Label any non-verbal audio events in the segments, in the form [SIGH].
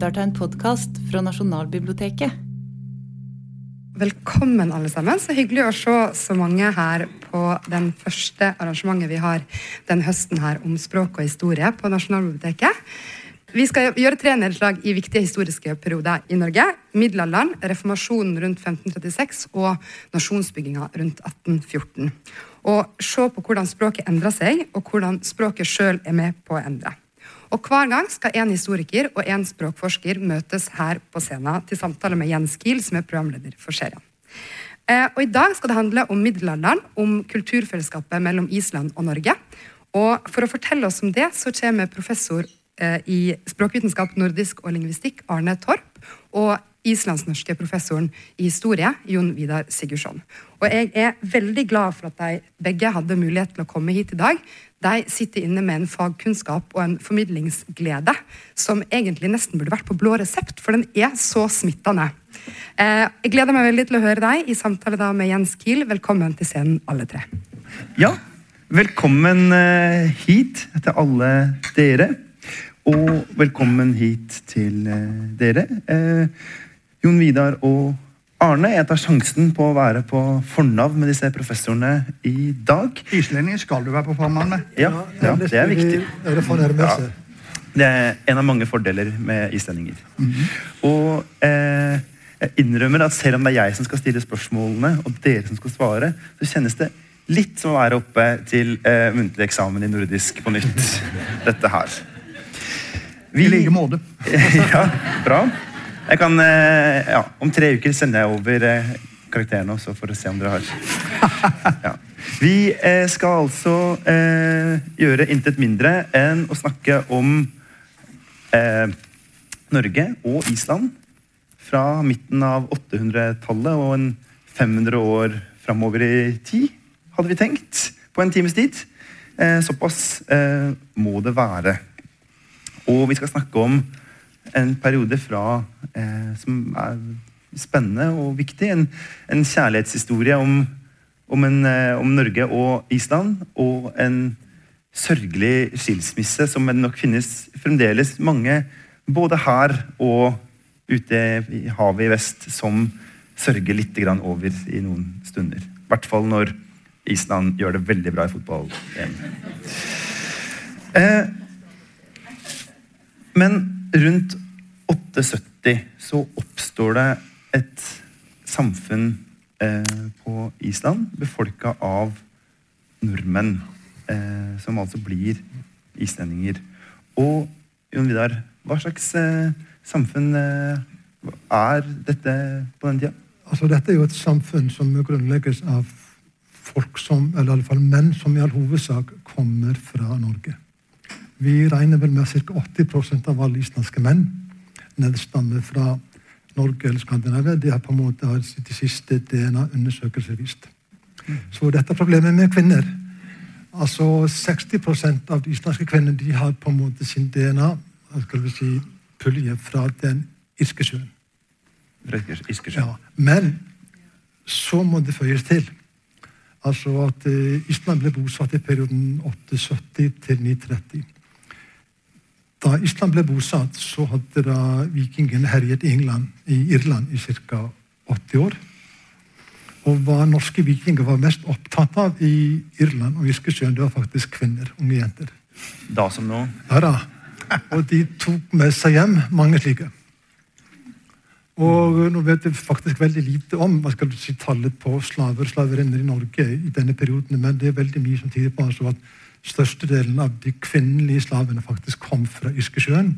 lytter til en podkast fra Nasjonalbiblioteket. Velkommen, alle sammen. Så hyggelig å se så mange her på den første arrangementet vi har den høsten her om språk og historie på Nasjonalbiblioteket. Vi skal gjøre tre nedslag i viktige historiske perioder i Norge. Middelalderen, reformasjonen rundt 1536 og nasjonsbygginga rundt 1814. Og se på hvordan språket endrer seg, og hvordan språket sjøl er med på å endre. Og Hver gang skal en historiker og en språkforsker møtes her på scenen til samtale med Jens Kiel, som er programleder for serien. Eh, og I dag skal det handle om middelalderen, om kulturfellesskapet mellom Island og Norge. Og For å fortelle oss om det, så kommer professor eh, i språkvitenskap, nordisk og lingvistikk, Arne Torp, og islandsnorske professoren i historie, Jon Vidar Sigurdsson. Og Jeg er veldig glad for at de begge hadde mulighet til å komme hit i dag de sitter inne med en fagkunnskap og en formidlingsglede som egentlig nesten burde vært på blå resept, for den er så smittende. Eh, jeg gleder meg veldig til å høre deg i samtale da med Jens Kiel. Velkommen til scenen, alle tre. Ja, velkommen eh, hit til alle dere. Og velkommen hit til eh, dere. Jon Vidar og Arne, jeg tar sjansen på å være på fornavn med disse professorene i dag. Islending skal du være på fornavn med. Ja, ja, det er viktig. Ja. det er en av mange fordeler med islendinger. Mm -hmm. Og eh, jeg innrømmer at selv om det er jeg som skal stille spørsmålene, og dere som skal svare, så kjennes det litt som å være oppe til eh, muntlig eksamen i nordisk på nytt. [LAUGHS] Dette her. Vi, I like måte. [LAUGHS] ja, bra. Jeg kan, eh, ja, Om tre uker sender jeg over eh, karakterene også, for å se om dere har [LAUGHS] ja. Vi eh, skal altså eh, gjøre intet mindre enn å snakke om eh, Norge og Island fra midten av 800-tallet og en 500 år framover i tid, hadde vi tenkt. På en times tid. Eh, såpass må det være. Og vi skal snakke om en periode fra, eh, som er spennende og viktig. En, en kjærlighetshistorie om, om, en, eh, om, Norge og Island. Og en sørgelig skilsmisse som det nok finnes fremdeles mange både her og ute i havet i vest som sørger litt over i noen stunder. I hvert fall når Island gjør det veldig bra i fotball. Eh, men rundt 870 så oppstår det et samfunn eh, på Island befolka av nordmenn, eh, som altså blir islendinger. Og Jon Vidar, hva slags eh, samfunn eh, er dette på den tida? Altså, dette er jo et samfunn som grunnlegges av folk som, eller i alle fall menn som i all hovedsak kommer fra Norge. Vi regner vel med at ca. 80% av alle islandske menn nedstammer fra Norge eller Skandinavia. Det har på en måte de siste DNA-undersøkelser vist. Så dette problemet med kvinner altså 60% av de islandske kvinnene de har på en måte sin DNA skal vi si, pulje fra den irske sjøen. Ja, men så må det føyes til altså at uh, Island ble bosatt i perioden 870 til 930. Da Island ble bosatt, så hadde da vikingene herjet i, England, i Irland i ca. 80 år. Og hva norske vikinger var mest opptatt av i Irland og Irskesjøen, det var faktisk kvinner. Unge jenter. Da som nå? Ja da. Og de tok med seg hjem mange slike. Og nå vet jeg faktisk veldig lite om hva skal du si, tallet på slaver og slaverinner i Norge i denne perioden, men det er veldig mye som tyder på altså at størstedelen av de kvinnelige slavene faktisk kom fra Iskesjøen.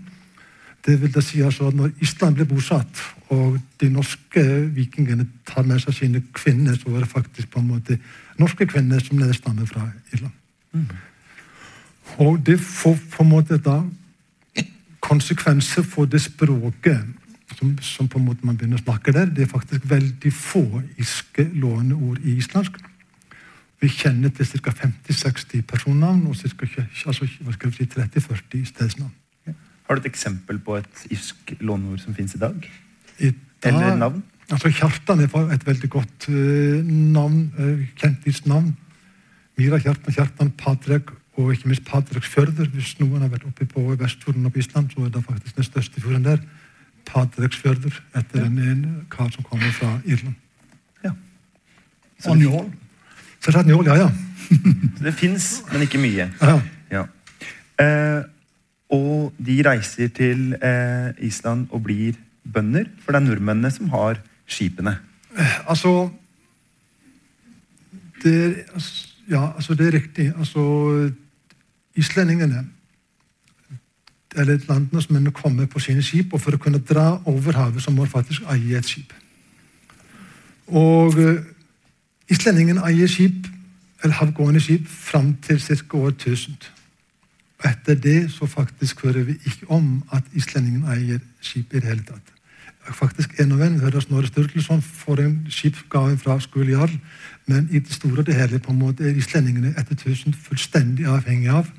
Det vil da si altså at Når Island ble bosatt, og de norske vikingene tar med seg sine kvinner, så var det faktisk på en måte norske kvinner som nedstammer fra Irland. Mm. Og det får på en måte da konsekvenser for det språket som, som, på en måte man begynner å snakke der. Det er faktisk veldig få irske låneord i islandsk. Vi kjenner til ca. 50-60 personnavn og ca. Altså, si, 30-40 stedsnavn. Ja. Har du et eksempel på et irsk låneord som fins i dag? I dag Eller navn? Altså, Kjartan er et veldig godt uh, navn, uh, kjent navn. Mira Kjartan, Kjartan Patrek og ikke minst Patreksfjørður. Hvis noen har vært oppe på Vestfjorden og på Island, så er det faktisk den største fjorden der. Patreksfjørður, etter en, en kar som kommer fra Irland. Ja. Og njål. Selvsagt Njål, ja, ja. Så [LAUGHS] det fins, men ikke mye. ja. Ja. Eh, og de reiser til eh, Island og blir bønder, for det er nordmennene som har skipene. Altså det, altså, Ja, altså det er riktig. Altså Islendingene eller landene kommer på sine skip, og for å kunne dra over havet, så må de faktisk eie et skip. Og eh, islendingen eier skip, eller havgående skip, fram til ca. år 1000. Og etter det så faktisk hører vi ikke om at islendingen eier skip i det hele tatt. Faktisk en og en hører Snorre Sturluson får en skipsgave fra Skule Jarl, men i det store og det hele på en måte er islendingene etter 1000 fullstendig avhengig av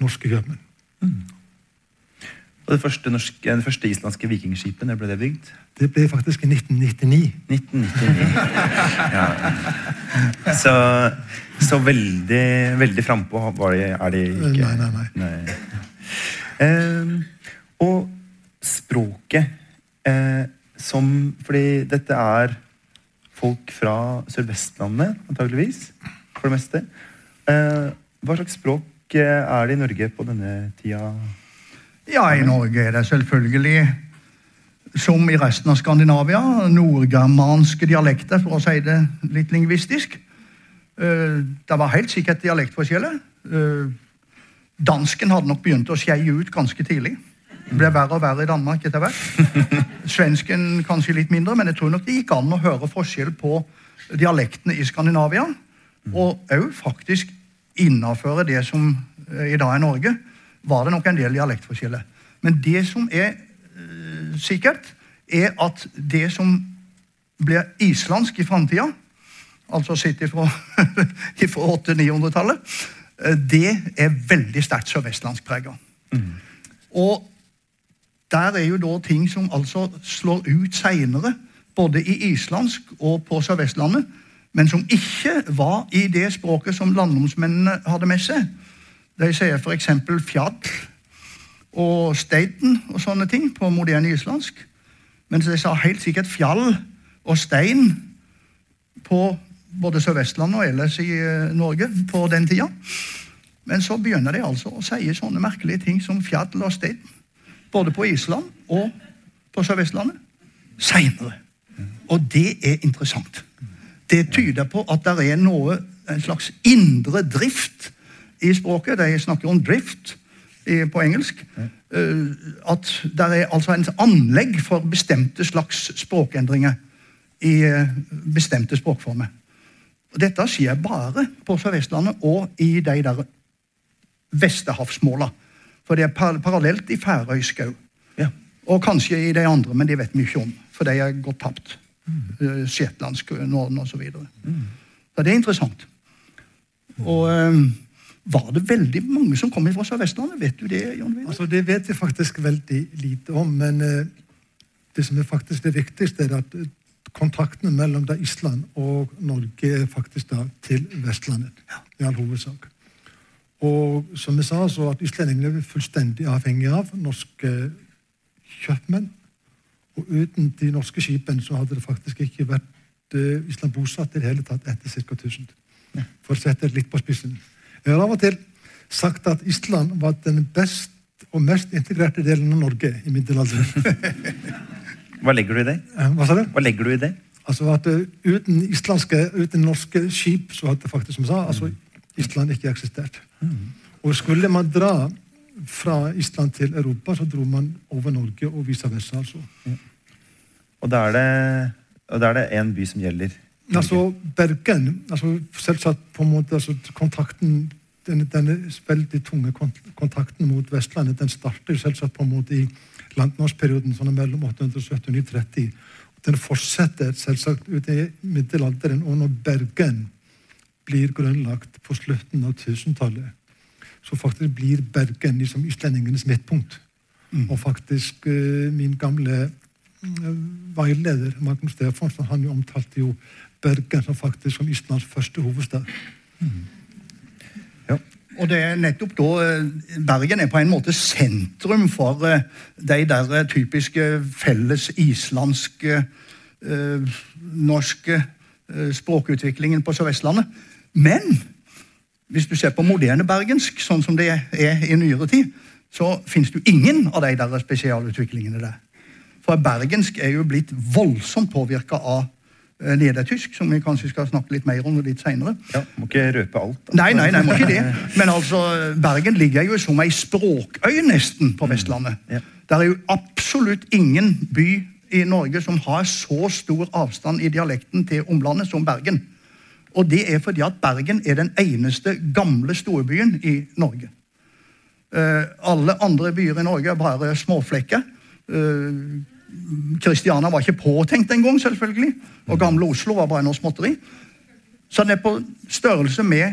norske kjøpmenn. Og det første, norske, det første islandske vikingskipet, når ble det bygd? Det ble faktisk i 1999. 1999. Ja. Så, så veldig, veldig frampå er det ikke. Nei, nei, nei. Eh, og språket eh, som Fordi dette er folk fra Sør-Vestlandet, antageligvis, for det meste. Eh, hva slags språk eh, er det i Norge på denne tida? Ja, i Norge er det selvfølgelig, som i resten av Skandinavia, nordgermanske dialekter, for å si det litt lingvistisk. Eh, Det var helt sikkert dialektforskjeller. Eh, Dansken hadde nok begynt å skeie ut ganske tidlig. Det ble verre og verre i Danmark etter hvert. [LAUGHS] Svensken kanskje litt mindre, men jeg tror nok det gikk an å høre forskjell på dialektene i Skandinavia. Og òg faktisk innaføre det som i dag er Norge, var det nok en del dialektforskjeller. Men det som er eh, sikkert, er at det som blir islandsk i framtida, altså sett ifra, [LAUGHS] ifra 800-900-tallet, eh, det er veldig sterkt sørvestlandsk prega. Mm. Og der er jo da ting som altså slår ut seinere, både i islandsk og på Sør-Vestlandet, men som ikke var i det språket som landnomsmennene hadde med seg. De sier f.eks. fjall og steiten og sånne ting på moderne islandsk. Mens de sa helt sikkert fjall og stein på både Sør-Vestlandet og ellers i eh, Norge på den tida. Men så begynner de altså å si sånne merkelige ting som fjall og stein. Både på Island og på Sør-Vestlandet. Seinere. Og det er interessant. Det tyder på at det er noe, en slags indre drift i språket. De snakker om drift på engelsk. Eh, at det er altså en anlegg for bestemte slags språkendringer i eh, bestemte språkformer. Og Dette skjer bare på Sør-Vestlandet og i de der Vestehavsmåla. For det er par parallelt i færøysk òg. Ja. Og kanskje i de andre, men de vet ikke om. For de er gått tapt. Uh, Shetlandsk, Norden osv. Så, videre. så det er interessant. Og eh, var det veldig mange som kom fra Sør-Vestlandet? Vet du det, Jon Vidar? Altså, det vet jeg faktisk veldig lite om, men eh, det som er faktisk det viktigste, er at eh, kontaktene mellom da Island og Norge er faktisk da til Vestlandet, i all hovedsak. Og som jeg sa, så at islendingene er fullstendig avhengige av norske kjøpmenn. Og uten de norske skipene så hadde det faktisk ikke vært eh, Island bosatt i det hele tatt etter ca. 1000. For å sette det litt på spissen. Jeg har av og til sagt at Island var den best og mest integrerte delen av Norge i middelalderen. [LAUGHS] Hva legger du i det? Eh, Hva sa du? Hva legger du i det? Altså at eh, Uten islandske, uten norske skip så hadde faktisk, som jeg sa, altså Island ikke eksistert. Og skulle man dra fra Island til Europa, så dro man over Norge og vice versa. altså. Og da er det én by som gjelder. Altså, Bergen altså Selvsagt på en måte altså, kontakten denne, denne veldig tunge kontakten mot Vestlandet den starter selvsagt på en måte i landnordsperioden sånn mellom 870 og 930. Den fortsetter selvsagt ut i middelalderen, og når Bergen blir grunnlagt på slutten av 1000-tallet, så faktisk blir Bergen liksom islendingenes midtpunkt. Og faktisk eh, min gamle eh, veileder, Magnus Stefansson, han jo omtalte jo Bergen som faktisk som Islands første hovedstad. Og det er nettopp da eh, Bergen er på en måte sentrum for eh, de der eh, typiske felles islandske, eh, norske eh, språkutviklingen på Sør-Vestlandet. Men hvis du ser på moderne bergensk, sånn som det er i nyere tid, så finnes det jo ingen av de der spesialutviklingene der. For bergensk er jo blitt voldsomt påvirka av eh, nedertysk, som vi kanskje skal snakke litt mer om litt seinere. Ja, Må ikke røpe alt. da. Nei, nei, nei, må ikke det. [LAUGHS] Men altså, Bergen ligger jo som ei språkøy nesten på Vestlandet. Ja. Det er jo absolutt ingen by i Norge som har så stor avstand i dialekten til omlandet som Bergen. Og det er fordi at Bergen er den eneste gamle storbyen i Norge. Eh, alle andre byer i Norge er bare småflekker. Eh, Kristiania var ikke påtenkt engang, selvfølgelig. Og gamle Oslo var bare noe småtteri. Så den er på størrelse med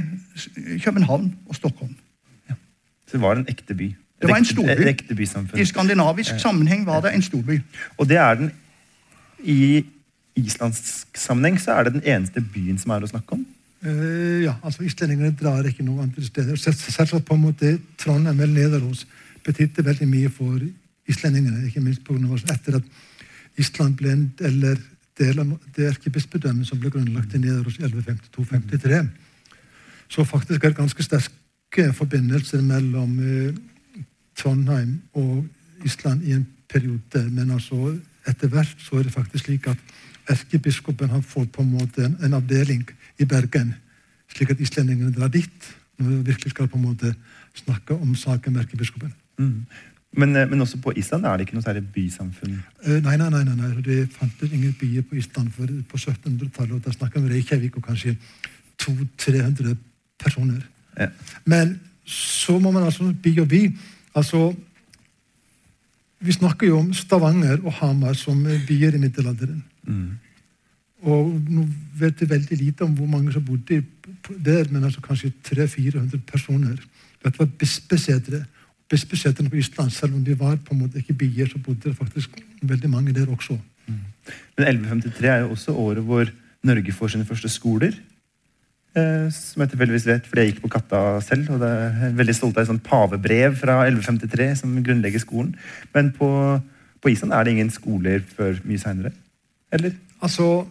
København og Stockholm. Så det var en ekte by. Det var en storby. ekte bysamfunn. I skandinavisk sammenheng var det en storby. Og det er den I islandsk sammenheng så er det den eneste byen som er å snakke om. Uh, ja, altså Islendingene drar ikke andre steder. Selv- Selvsagt på en måte Trondheim eller Nederås betydde veldig mye for islendingene. ikke minst på grunn av oss, Etter at Island ble en eller del av det erkebispedømmet som ble grunnlagt i Nidaros i 1152-53, så faktisk er det ganske sterke forbindelser mellom eh, Trondheim og Island i en periode. Men altså etter hvert så er det faktisk slik at erkebiskopen har fått på en måte en, en avdeling i Bergen, slik at islendingene drar dit når vi virkelig skal på en måte snakke om saken med erkebiskopen. Mm. Men, eh, men også på Island er det ikke noe særlig bysamfunn. Uh, Nei, nei, nei, nei, det fantes ingen byer på Island før på 1700-tallet. og Da snakker vi om Reykjavik og kanskje 200-300 personer. Ja. Men så må man altså by og by. Altså, vi snakker jo om Stavanger og Hamar som byer i middelalderen. Mm. Og nå vet vi veldig lite om hvor mange som bodde der, men altså kanskje 300-400 personer. Dette var bispesetre. Bispesetrene på Island, selv om de var på en måte ikke bier, så bodde det faktisk veldig mange der også. Men 1153 er jo også året hvor Norge får sine første skoler. Eh, som jeg tilfeldigvis vet, fordi jeg gikk på Katta selv. og det er veldig stolt av et sånt pavebrev fra 1153 som grunnlegger skolen. Men på, på Island er det ingen skoler før mye seinere? Eller? Altså,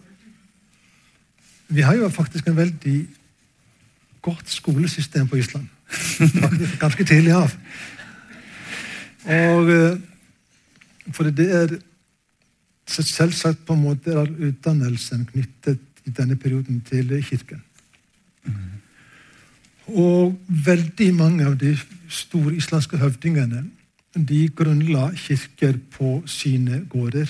vi har jo faktisk en veldig godt skolesystem på Island. [LAUGHS] Ganske tidlig av. Og eh, For det er selvsagt på en måte er utdannelsen knyttet i denne perioden til kirken. Og veldig mange av de store islandske høvdingene de grunnla kirker på sine gårder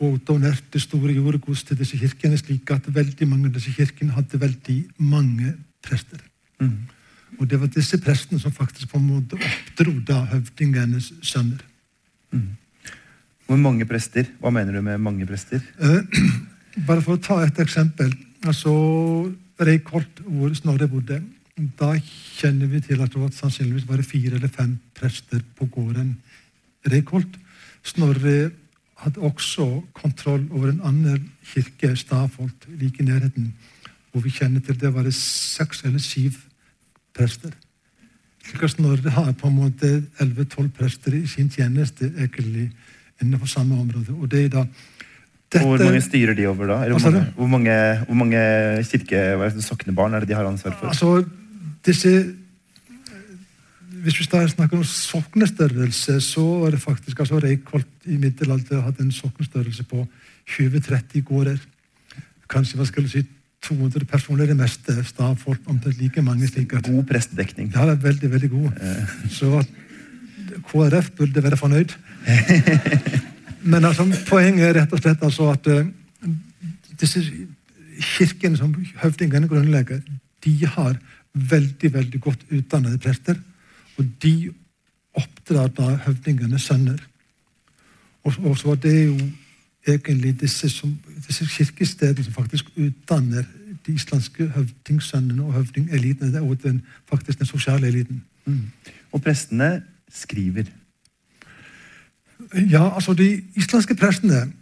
og donerte store jordgods til disse kirkene, slik at veldig mange av disse kirkene hadde veldig mange prester. Mm. Og det var disse prestene som faktisk på en måte oppdro da høvdingenes sønner. Hvor mange prester? Hva mener du med mange prester? Eh, [CLEARS THROAT] bare for å ta et eksempel. altså Reykholt, hvor Snorre bodde. Da kjenner vi til at det var sannsynligvis bare fire eller fem prester på gården Reykholt. Snorre hadde også kontroll over en annen kirke, Stavholt, like i nærheten, hvor vi kjenner til det var det seks eller syv prester. Slik at Snorre har på en måte 11-12 prester i sin tjeneste egentlig innenfor samme område. Og det er da dette, hvor mange styrer de over da? Hvor, du? mange, hvor, mange, hvor mange kirke, soknebarn er det de har ansvar for? Altså, disse Hvis vi snakker om soknestørrelse, så er det faktisk altså Reykholt i middelalderen hadde en soknestørrelse på 20-30 gårder. Kanskje hva skal du si, 200 personer i det meste. Stavfolk omtrent like mange. at God prestedekning. Ja, det er veldig, veldig god. Så at KrF burde være fornøyd. [LAUGHS] Men altså, poenget er rett og slett altså at uh, disse kirkene som høvdingene grunnlegger, de har veldig, veldig godt utdannede prester. Og de oppdrar da høvdingenes sønner. Og, og så det er jo egentlig disse, som, disse kirkestedene som faktisk utdanner de islandske høvdingsønnene og høvdingeliten. Det er jo den, faktisk den sosiale eliten. Mm. Og prestene skriver. Ja, altså De islandske prestene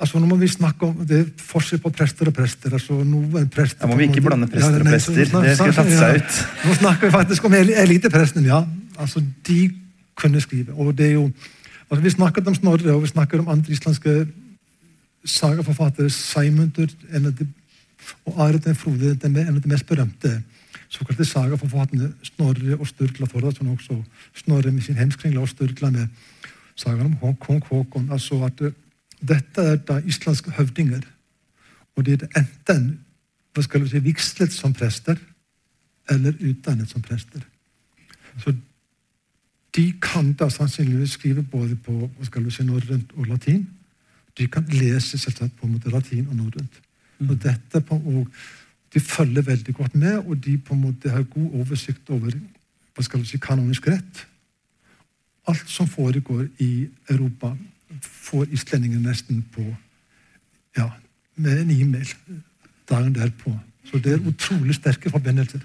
Altså, nå må vi snakke om Det er forskjell på prester og prester. altså noen prester... Da må vi ikke blande prester og nei, prester. så- Det skulle tatt seg ja. ut. Nå snakker vi faktisk om eliteprestene, ja. Altså, De kunne skrive. Og det er jo altså Vi snakket om Snorre, og vi snakker om andre islandske en av og Are den Frode, en av de mest berømte såkalte sagaforfatterne. Snorre og Sturla Þórðarson også. Snorre med sin hemskringla og Sturla med sagaen om kong Håkon. Altså at eh, dette er da islandske høvdinger. Og de er enten hva skal vi si, vigslet som prester eller utdannet som prester. Så de kan da sannsynligvis skrive både på hva skal vi si, norrønt og latin. De kan lese selvsagt på en måte latin og norrønt. Og dette på, og de følger veldig godt med, og de på en måte har god oversikt over hva skal si, kanonisk rett. Alt som foregår i Europa, får islendinger nesten på ja, med en e-mail dagen derpå. Så det er utrolig sterke forbindelser.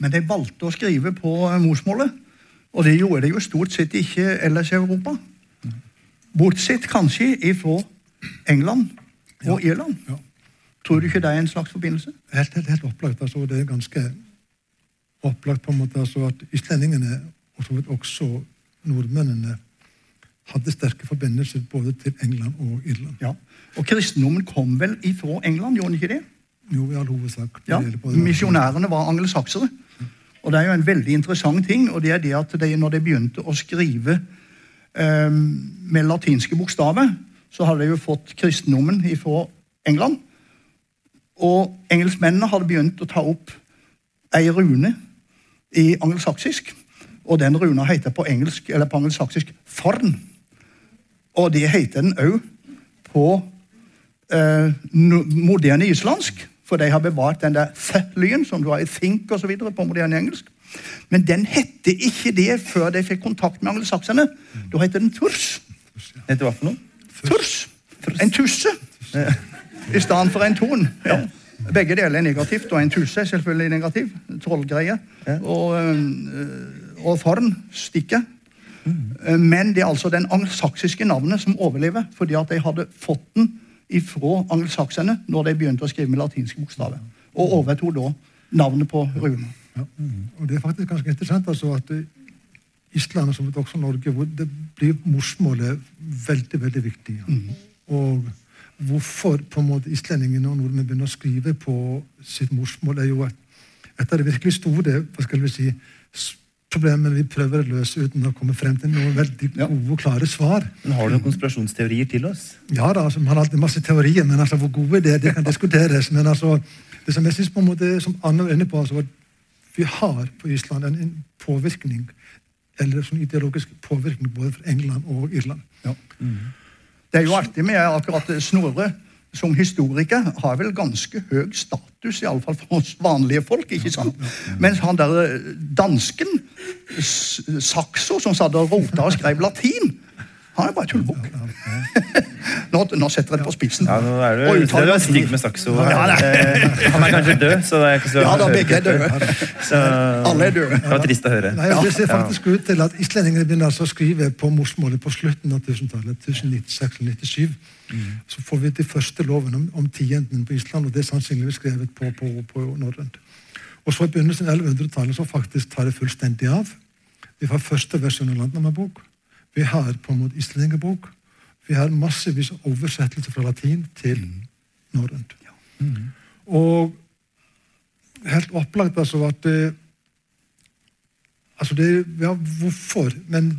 Men de valgte å skrive på morsmålet. Og det gjorde de jo stort sett ikke ellers i Europa. Bortsett kanskje ifra England og Irland. Ja. Tror du ikke det er en slags forbindelse? Helt, helt, helt opplagt. Altså, det er ganske opplagt på en måte altså, at islendingene, og så vidt også nordmennene, hadde sterke forbindelser både til England og Irland. Ja. Og kristendommen kom vel ifra England, gjorde den ikke det? Jo, i all hovedsak. Ja. Misjonærene var angelsaksere. Og det er jo en veldig interessant ting, og det er det at de, når de begynte å skrive med latinske bokstaver, så hadde de jo fått kristendommen fra England. Og engelskmennene hadde begynt å ta opp ei rune i angelsaksisk. Og den runa heter på engelsk, eller på angelsaksisk 'forn'. Og det heter den òg på eh, moderne islandsk. For de har bevart den der th-lyden som du har i think videre på moderne engelsk. Men den hette ikke det før de fikk kontakt med angelsakserne. Da heter den turs. Heter hva for noe? Turs. En tusse. I stedet for en ton. Ja. Begge deler er negativt, og en tusse er selvfølgelig negativ. Trollgreie. Og, øh, og forn stikker. Eh, Men det er altså den angelsaksiske navnet som overlever, fordi at de hadde fått den ifra angelsakserne når de begynte å skrive med latinske bokstaver. Og overtok da navnet på runa. Ja. Og det er faktisk ganske interessant altså, at eh, Island, som også Norge, hvor det blir morsmålet veldig veldig viktig. Ja. Og hvorfor på en måte islendingene og nordmenn begynner å skrive på sitt morsmål, er jo et, et av de virkelig store hva skal vi si, problemene vi prøver å løse uten å komme frem til noen veldig gode og klare svar. Men Har du noen konspirasjonsteorier til oss? Ja da, altså, Man har alltid masse teorier, men altså, hvor gode det er, det kan [LAUGHS] diskuteres. Men altså, det som jeg synes på en måte, som Anne var inne på, altså, at vi har på Island en, en påvirkning, eller sånn ideologisk påvirkning både fra England og Irland. Ja. Det er jo artig med akkurat Snorre som historiker har vel ganske høy status, iallfall for oss vanlige folk. ikke sant? Mens han der eh, dansken, Saxo, som satt og rota og skrev latin, han er bare tullbukk. [LAUGHS] Nå, nå setter jeg det på spissen. Ja, nå er Og du, uttaler det er stygg med Saxo. Ja. Eh, Han er kanskje død, så det er ikke så Ja da, begge er døde. Så, Alle er døde. Det var trist å høre. Nei, Det ser faktisk ut til at islendingene begynner altså å skrive på morsmålet på slutten av 1000-tallet. 1096-97. Så får vi de første lovene om, om tiendene på Island, og det er sannsynligvis skrevet på, på, på norrønt. Og så i begynnelsen av 1100-tallet så faktisk tar det fullstendig av. Vi har første versjon av Landnamabok. Vi har på en måte islendingebok. Vi har massevis av oversettelser fra latin til norrønt. Og helt opplagt altså at det, Altså det, ja, hvorfor? Men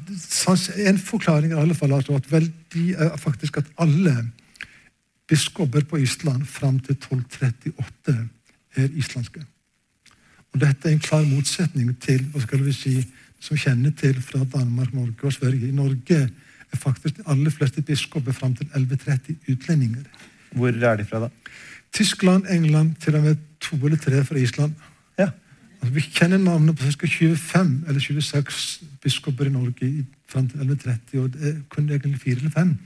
en forklaring er i alle fall altså at veldig, er faktisk at alle biskoper på Island fram til 1238 er islandske. Og dette er en klar motsetning til hva skal vi si, som kjenner til fra Danmark, Norge og Sverige. I Norge er faktisk de aller fleste biskoper fram til 1130 utlendinger. Hvor er de fra, da? Tyskland, England, til og med to eller tre fra Island. Ja. Altså, vi kjenner navnet på ca. 25 eller 26 biskoper i Norge fram til 1130, og det er kun egentlig fire eller fem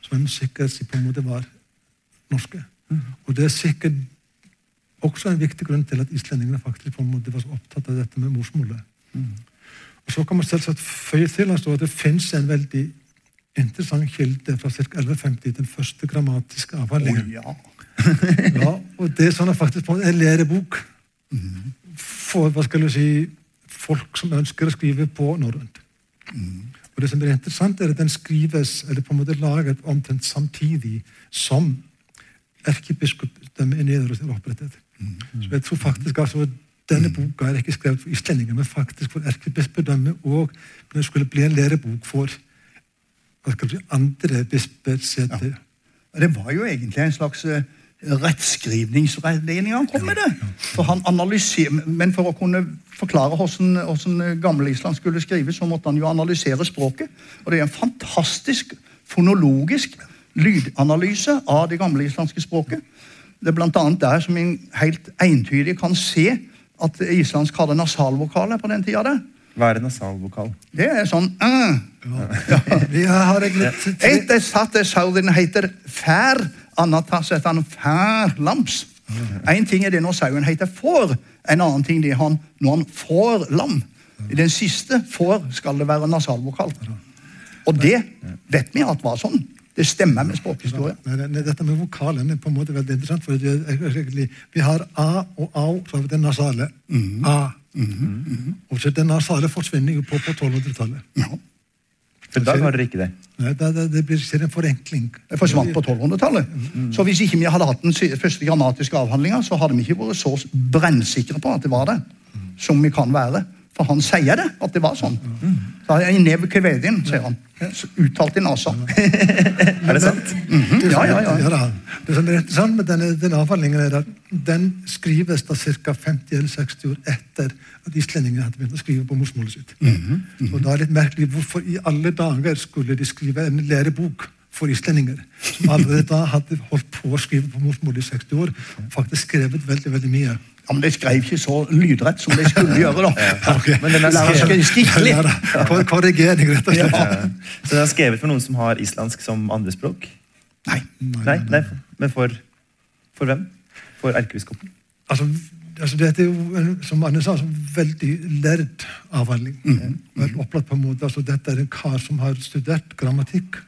som en sikkert si på en måte var norske. Og det er sikkert også en viktig grunn til at islendingene faktisk på en måte var så opptatt av dette med morsmålet. Og så kan man selvsagt føye til at det finnes en veldig interessant kilde fra ca. 1150, den første grammatiske avhandlingen. ja. [LAUGHS] Ja, og det er sånn at faktisk på en lærebok for hva skal du si, folk som ønsker å skrive på norrønt. Og det som er interessant, er at den skrives, eller på en måte laget omtrent samtidig som erkebiskopdømmet i Nederland er opprettet. Så jeg tror faktisk altså denne boka er ikke skrevet for islendinger, men faktisk for erkebispedømmet, og den skulle bli en lærebok for hva skal det bli andre bisper. Ja. Det var jo egentlig en slags eh, han kom med. det. For han men for å kunne forklare hvordan, hvordan gammelisland skulle skrives, så måtte han jo analysere språket. Og det er en fantastisk fonologisk lydanalyse av det gamleislandske språket. Det er annet der som en helt entydig kan se at islandsk hadde nasalvokaler på den tida. Hva er en nasalvokal? Det er sånn øh. Vi har tre, Eitt er satt er sauden heter fær, annet har sett han færlams. En ting er det når sauen heter får, en annen ting det er han når han får lam. I den siste får skal det være nasalvokal. Og det vet vi at var sånn. Det stemmer med språkhistorie. Nei, nei, nei, Dette med vokalen er på en måte veldig interessant. for det er Vi har a og au, vi den nasale. A. Og så Den nasale forsvinner jo på, på 1200-tallet. Ja. For i dag dere ikke det. Nei, Det, det, det blir en forenkling. Det forsvant på 1200-tallet. Så hvis ikke vi hadde hatt den første grammatiske avhandlinga, så hadde vi ikke vært så brennsikre på at det var det, som vi kan være. For han sier det, at det var sånn. Så I kvedin, sier han. Uttalt i nasa. [LAUGHS] Er det sant? Det som Ja, ja, ja, ja. Det som er interessant med denne, denne avhandlingen, er at den skrives da ca. 50 eller 60 år etter at islendingene hadde begynt å skrive på morsmålet sitt. Og da er det litt merkelig hvorfor i alle dager skulle de skrive en lærebok for islendinger, som allerede da hadde holdt på å skrive på morsmålet i 60 år, faktisk skrevet veldig veldig mye. Ja, Men de skrev ikke så lydrett som de skulle [LAUGHS] gjøre, da. Men den er skrevet, skriftlig. Ja, Korrigering, rett og slett. Ja. Så den er skrevet for noen som har islandsk som andrespråk? Nei. Nei, nei, men for, for hvem? For erkebiskopen? Altså, altså Dette er jo, som Anne sa, en veldig lærd avhandling. Vel opplagt på en måte. Altså, dette er en kar som har studert grammatikk,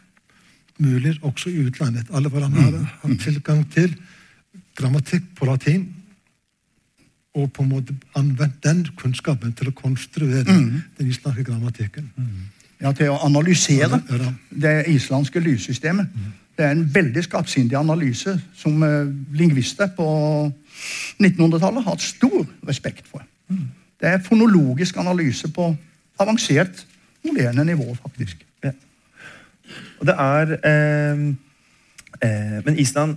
mulig også i utlandet. Alle hvor han har har tilgang til grammatikk på latin, og på en måte anvendt den kunnskapen til å konstruere den islandske grammatikken. Ja, Til å analysere det islandske lyssystemet. Det er en veldig skarpsindig analyse som eh, lingvister på 1900-tallet har hatt stor respekt for. Det er fonologisk analyse på avansert, moderne nivå, faktisk. Ja. Og det er eh, eh, Men Island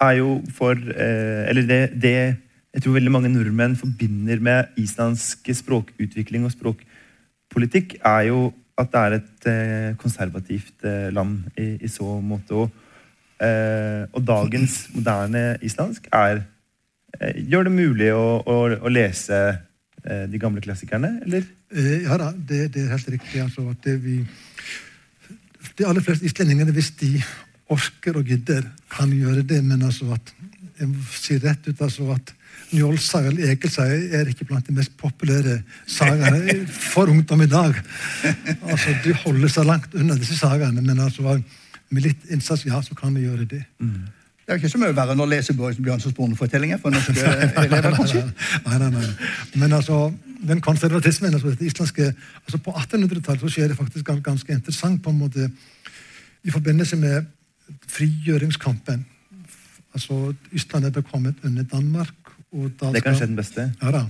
er jo for eh, Eller det, det jeg tror veldig mange nordmenn forbinder med islandsk språkutvikling og språkpolitikk, er jo at det er et eh, konservativt eh, land i, i så måte. Og, eh, og dagens moderne islandsk er, gjør det mulig å, å, å lese de gamle klassikerne, eller? Ja da, det, det er helt riktig. Altså, at vi, de aller fleste islendingene, hvis de orker og gidder, kan gjøre det. Men altså at jeg må si rett ut altså at Njålsaga eller Ekelsaga er ikke blant de mest populære sagaene for ungdom i dag. Altså, De holder seg langt unna disse sagaene, men altså, med litt innsats, ja, så kan vi gjøre det. Det er ikke så mye verre enn å lese Bjørnsons Bonde-fortellinger for norske [LAUGHS] elever, kanskje. Nei, nei, nei. Men altså, den konservatismen altså det islandske, altså På 1800-tallet så skjer det faktisk ganske interessant på en måte i forbindelse med frigjøringskampen. Altså, Island er kommet under Danmark. Det er kanskje den beste. Ja da,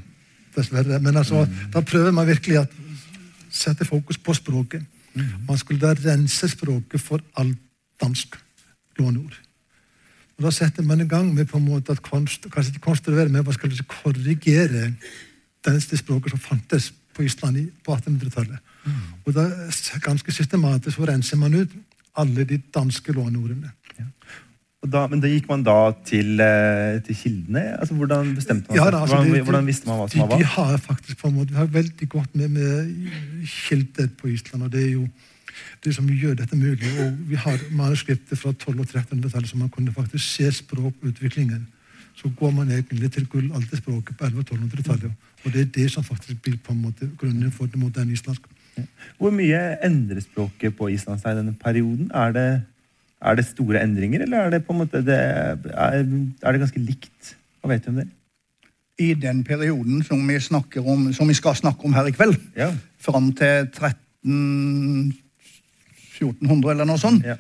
dessverre. Men altså, da prøver man virkelig å sette fokus på språket. Man skulle da rense språket for alt dansk låneord. Og Da setter man i gang med på en måte at konst, kanskje ikke konstruere, men hva skal korrigere det språket som fantes på Island på 1800-tallet. Og da ganske systematisk så renser man ut alle de danske låneordene. Og da, men da gikk man da til, eh, til kildene? Altså, hvordan bestemte man Ja, seg? da, altså, hvordan, hvordan visste man hva som de, var de hva? har faktisk på en måte, Vi har veldig godt med, med kilder på Island, og det er jo det som gjør dette mulig. Og vi har manuskripter fra 1200- og 1300-tallet, så man kunne faktisk se språkutviklingen. Så går man egentlig til gullalderspråket på 1100- og 1200-tallet. Og det er det som faktisk blir på en måte grunnen for det moderne islandske. Hvor mye endrer språket på Island seg i denne perioden? Er det, er det store endringer, eller er det på en måte det, er, er det ganske likt? Hva vet du om det? I den perioden som vi, snakker om, som vi skal snakke om her i kveld, Ja. fram til 1300-1400 eller noe sånt, Ja.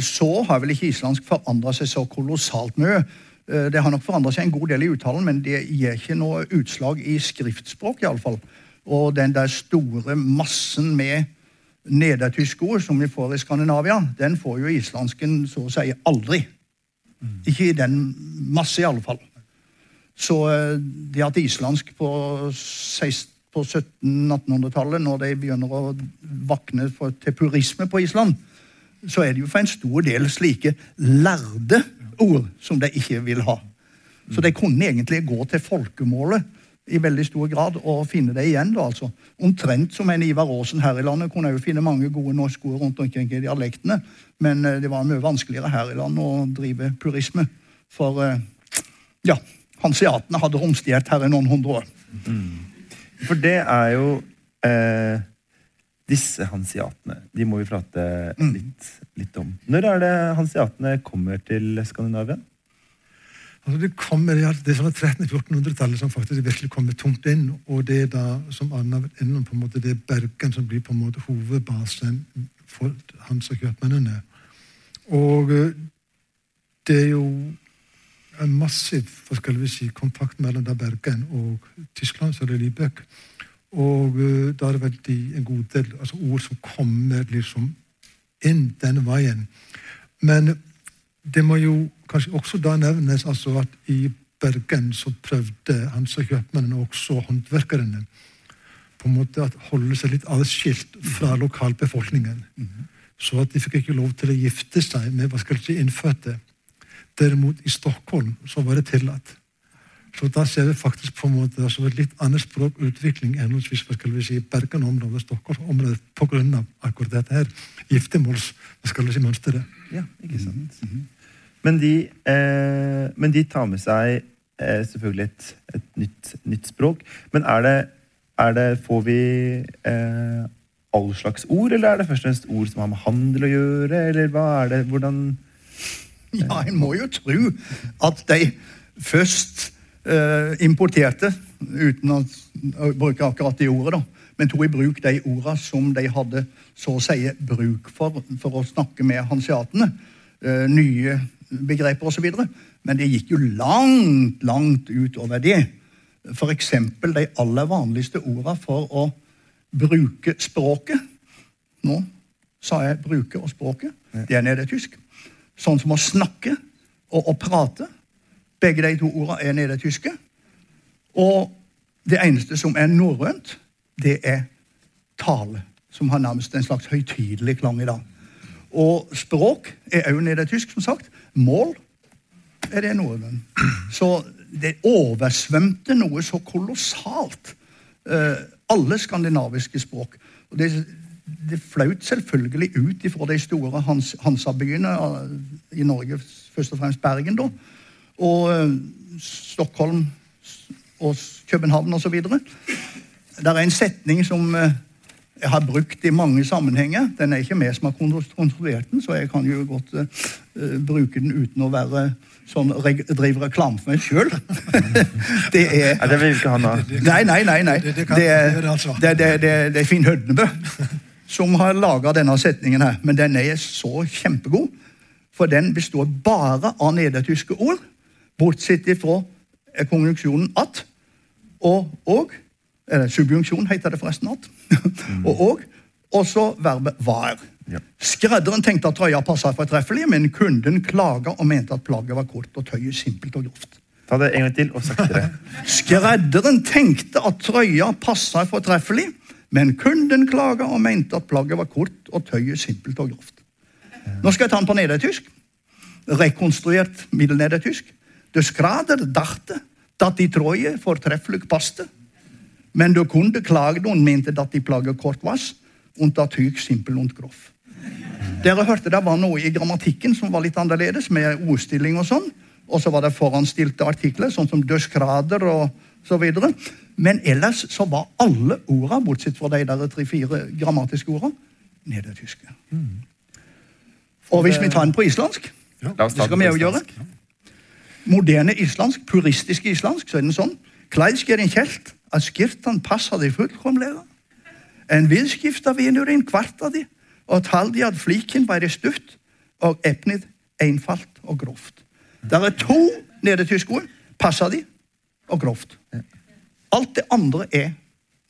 så har vel ikke islandsk forandra seg så kolossalt mye. Eh, Det har nok forandra seg en god del i uttalen, men det gir ikke noe utslag i skriftspråk, I alle fall. Og den der store massen med nedertyske ord som vi får i Skandinavia, den får jo islandsken så å si aldri. Ikke i den masse, i alle fall. Så eh, det at islandsk på, på 1700-1800-tallet, når de begynner å vakne for, til purisme på Island, så er det jo for en stor del slike lærde ord som de ikke vil ha. Så de kunne egentlig gå til folkemålet i veldig stor grad og finne det igjen. da altså. Omtrent som en Ivar Aasen her i landet kunne jo finne mange gode norske ord rundt omkring i dialektene, men eh, det var mye vanskeligere her i landet å drive purisme. For eh, ja, hanseatene hadde romstert her i noen hundre år. For det er jo eh, disse hansiatene. De må vi prate litt, litt om. Når er det hansiatene kommer til Skandinavia? Altså det kommer alt, det er sånn 1300-1400-tallet som faktisk virkelig kommer tungt inn. Og det er da, som Anna har vært innom, på en måte det er Bergen som blir på en måte hovedbasen for hans og kjøpmennene. Og eh, det er jo en massiv hva skal vi si, kontakt mellom da Bergen og Tyskland, så det er Lübeck. Og eh, da er det veldig en god del altså ord som kommer liksom inn den veien. Men det må jo kanskje også da nevnes altså at i Bergen så prøvde hans og kjøpmennene og også håndverkerne på en måte at holde seg litt adskilt fra lokalbefolkningen. Så at de fikk ikke lov til å gifte seg med hva skal jeg si, innfødte. Derimot i Stockholm så var det tillatt. Så da ser vi faktisk på en måte altså et litt annet språkutvikling enn hva skal vi si, Bergen-området og Stockholm-området av akkurat dette her giftermåls hva skal vi si, mønsteret. Ja, ikke sant? Men, de, eh, men de tar med seg eh, selvfølgelig et, et nytt, nytt språk. Men er det, er det Får vi eh, all slags ord, eller er det først og fremst ord som har med handel å gjøre? Eller hva er det? Hvordan Ja, en må jo tro at de først eh, importerte, uten å, bruke akkurat de ordet, da, men tok i bruk de ordene som de hadde så å si bruk for for å snakke med hanseatene. Eh, nye begreper osv. Men det gikk jo langt, langt utover det. F.eks. de aller vanligste ordene for å bruke språket. Nå sa jeg 'bruke' og 'språket'. Det er nedertysk. Sånn som å snakke og å prate. Begge de to ordene er nede tyske Og det eneste som er norrønt, det er tale. Som har nærmest en slags høytidelig klang i dag. Og språk er òg nedertysk, som sagt. Mål er det noe? Så det oversvømte noe så kolossalt. eh, alle skandinaviske språk. Og det, det flaut selvfølgelig ut ifra de store hans, Hansa-byene eh, i Norge, først og fremst Bergen, da, og eh, Stockholm og København osv. Det er en setning som jeg har brukt i mange sammenhenger. Den er ikke vi som har kontrollert den, så jeg kan jo godt bruke den uten å være sånn reg drive reklame for meg sjøl. [LAUGHS] det er ja, det vil ikke han ha. Nei, nei, nei. nei. Det- det kan Det, er- altså. det, det, det, det er Finn Hødnebø som har laga denne setningen her. Men den er så kjempegod, for den består bare av nedertyske ord, bortsett ifra eh, konjunksjonen at og og. Eller subjunksjon heter det forresten at. [LAUGHS] og og. Og så verbet var. Skredderen tenkte at trøya passa fortreffelig, men kunden klaga og mente at plagget var kort og tøyet simpelt og grovt. Ta det en gang til, og saktere. [LAUGHS] Skredderen tenkte at trøya passa fortreffelig, men kunden klaga og mente at plagget var kort og tøyet simpelt og grovt. Nå skal jeg ta den på nedertysk. Rekonstruert middelnedertysk. du skrader dachte dat die trøye fortreffelig paste, men de kunde klage noen mente at de plagget kort was, dat simpel und groff. Dere hørte det var noe i grammatikken som var litt annerledes, med ordstilling og sånn. Og så var det foranstilte artikler, sånn som 'dødsgrader' og så videre. Men ellers så var alle orda, bortsett fra de der tre-fire grammatiske orda, nedertyske. Og hvis vi tar den på islandsk, ja, det skal vi jo gjøre moderne islandsk, puristisk islandsk, så er den sånn. Kleisk er en kjelt at skirtan de fullkomlega. En viðskiptavinurinn kvartaði og taldi að flíkin væri stutt og efnið einfalt og grovt. Det er to nedertyske ord. Passaði og grovt. Alt det andre er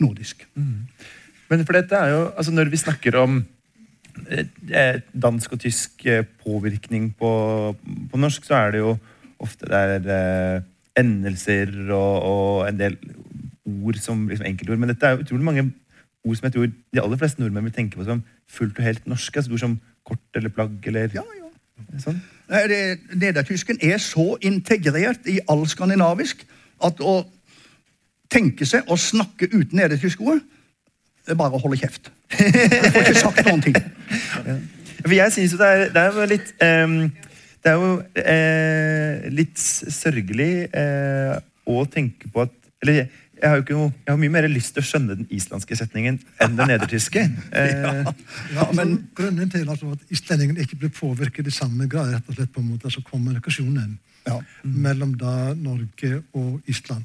nordisk. Men for dette er jo, altså Når vi snakker om eh, eh, dansk og tysk eh, påvirkning på, på norsk, så er det jo ofte er eh, endelser og, og en del ord som liksom enkeltord. Men dette er jo utrolig mange ord som jeg tror de aller fleste nordmenn vil tenke på som fullt og helt norske. altså Ord som kort eller plagg eller Ja, ja. sånn. Nedertysken er så integrert i all skandinavisk at å tenke seg å snakke uten nedertysk ord, det er bare å holde kjeft. Jeg får ikke sagt noen ting. For jeg synes jo det det er litt um, Det er jo eh, litt sørgelig eh, å tenke på at Eller jeg har jo ikke noe, jeg har mye mer lyst til å skjønne den islandske setningen enn den nedertyske. [LAUGHS] Eh, Ja, men Grunnen til altså, at islendingen ikke blir påvirket i samme grad, rett og slett på en måte altså kommunikasjonen Ja. mellom da Norge og Island.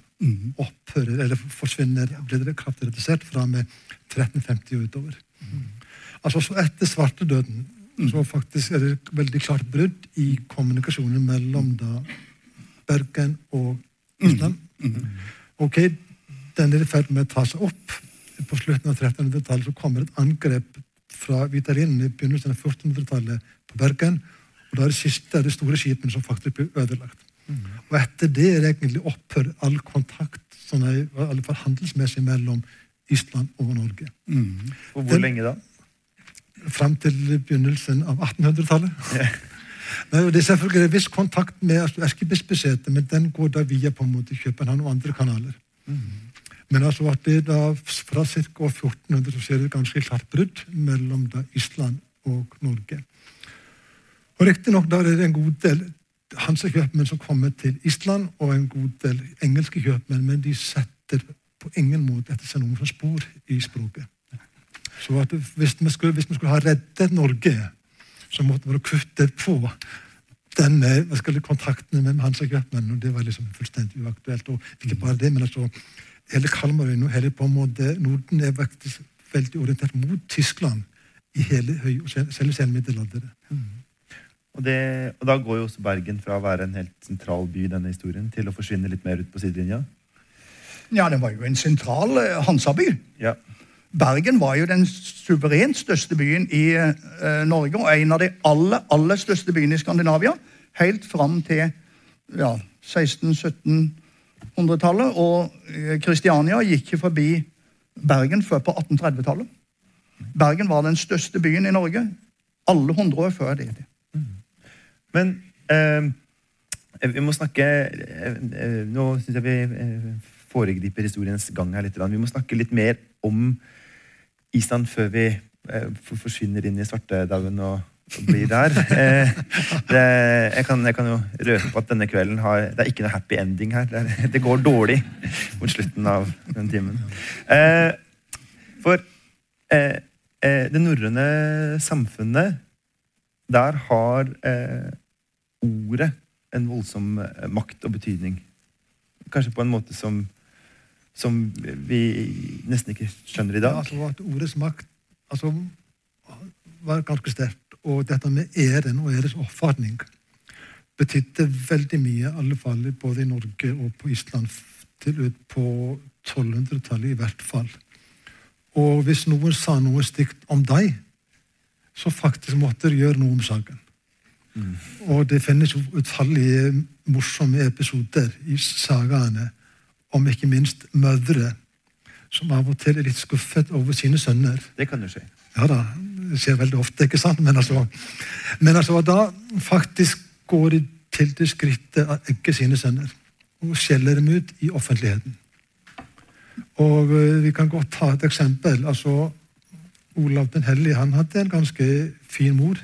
Opphører, eller forsvinner, blir det kraftig redusert fra med 1350 og utover. Altså så Etter svartedøden så faktisk er det veldig klart brudd i kommunikasjonen mellom da Bergen og Island. Ok, den er i ferd med å ta seg opp. På slutten av 1300-tallet så kommer et angrep fra Vitalinene i begynnelsen av 1400-tallet på Bergen. Og da er det siste av de store skipene som faktisk blir ødelagt. Og etter det er det egentlig opphør all kontakt, sånn i alle fall handelsmessig, mellom Island og Norge. og hvor Den- lenge da? Fram til begynnelsen av 1800-tallet. [LAUGHS] Nei, og Det er selvfølgelig en viss kontakt med altså, erkebispesetet, men den går da via på en måte København og andre kanaler. Men altså at det da fra ca. 1400 så ser det ganske klart brudd mellom da Island og Norge. Og Riktignok er det en god del hansekjøpmenn som kommer til Island, og en god del engelske kjøpmenn, men de setter på ingen måte etter seg noen spor i språket. Så hvis vi skulle, hvis vi skulle ha reddet Norge, så måtte vi kutte på denne hva skal det, kontaktene med hansekjøpmennene, og det var liksom fullstendig uaktuelt. Og ikke bare det, men altså hele Kalmarøyen og hele på en måte Norden er faktisk veldig orientert mot Tyskland i hele høy, selv selv i senmiddelalderen. Og, det, og da går jo også Bergen fra å være en helt sentral by i denne historien til å forsvinne litt mer ut på sidelinja. Ja, den var jo en sentral eh, Hansaby. Ja. Bergen var jo den suverent største byen i uh, Norge, og en av de aller, aller største byene i Skandinavia, helt fram til ja, 1600-1700-tallet. Og eh, Kristiania gikk ikke forbi Bergen før på 1830-tallet. Bergen var den største byen i Norge alle hundre år før det. Men eh, vi må snakke eh, eh, Nå syns jeg vi eh, foregriper historiens gang her litt. Vi må snakke litt mer om Island før vi eh, forsvinner inn i svartedauden og blir der. Eh, det, jeg, kan, jeg kan jo røpe på at denne kvelden har Det er ikke noe happy ending her. Det, er, det går dårlig mot slutten av den timen. Eh, for eh, eh, det norrøne samfunnet der har eh, ordet en voldsom eh, makt og betydning. Kanskje på en måte som, som vi nesten ikke skjønner i Ja, dag. altså at Ordets makt altså, var ganske sterkt. Og dette med æren og æres oppfatning betydde veldig mye, i alle fall både i Norge og på Island, til ut på 1200-tallet i hvert fall. Og hvis noen sa noe stygt om deg, så faktisk måtte de gjøre noe om saken. Og det finnes jo utallige morsomme episoder i sagaene om ikke minst mødre som av og til er litt skuffet over sine sønner. Det kan du si. Ja da, det skjer veldig ofte, ikke sant? Men altså, men altså da faktisk går de til det skrittet å egge sine sønner og skjeller dem ut i offentligheten. Og eh, vi kan godt ta et eksempel. altså Olav den hellige han hadde en ganske fin mor.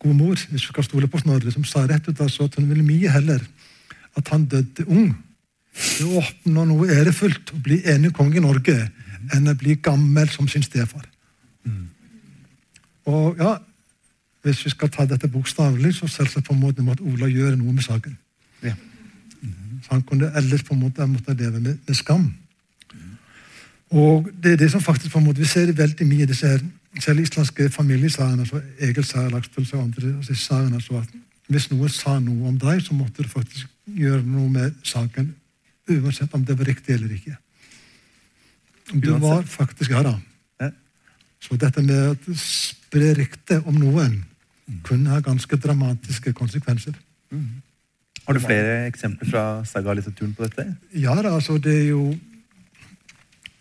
God mor, hvis vi skal stole på Snorre, som sa rett ut altså, at hun ville mye heller at han døde ung Det åpner noe ærefullt å bli enig konge i Norge enn å bli gammel som sin stefar. Og ja, Hvis vi skal ta dette bokstavelig, så selvsagt på en måte måtte Ola gjøre noe med saken. Ja. Så han kunne ellers på en måte måtte leve med, med skam. Og det er det som faktisk på en måte, Vi ser det veldig mye i disse her, selv islandske familiesagene, altså Egil Laksdal og andre altså sagene, altså at hvis noen sa noe om deg, så måtte du faktisk gjøre noe med saken, uansett om det var riktig eller ikke. Du var faktisk her, da. Så dette med å spre rykte om noen kunne ha ganske dramatiske konsekvenser. Har du flere eksempler fra saga-litteraturen på dette? Ja da, altså det er jo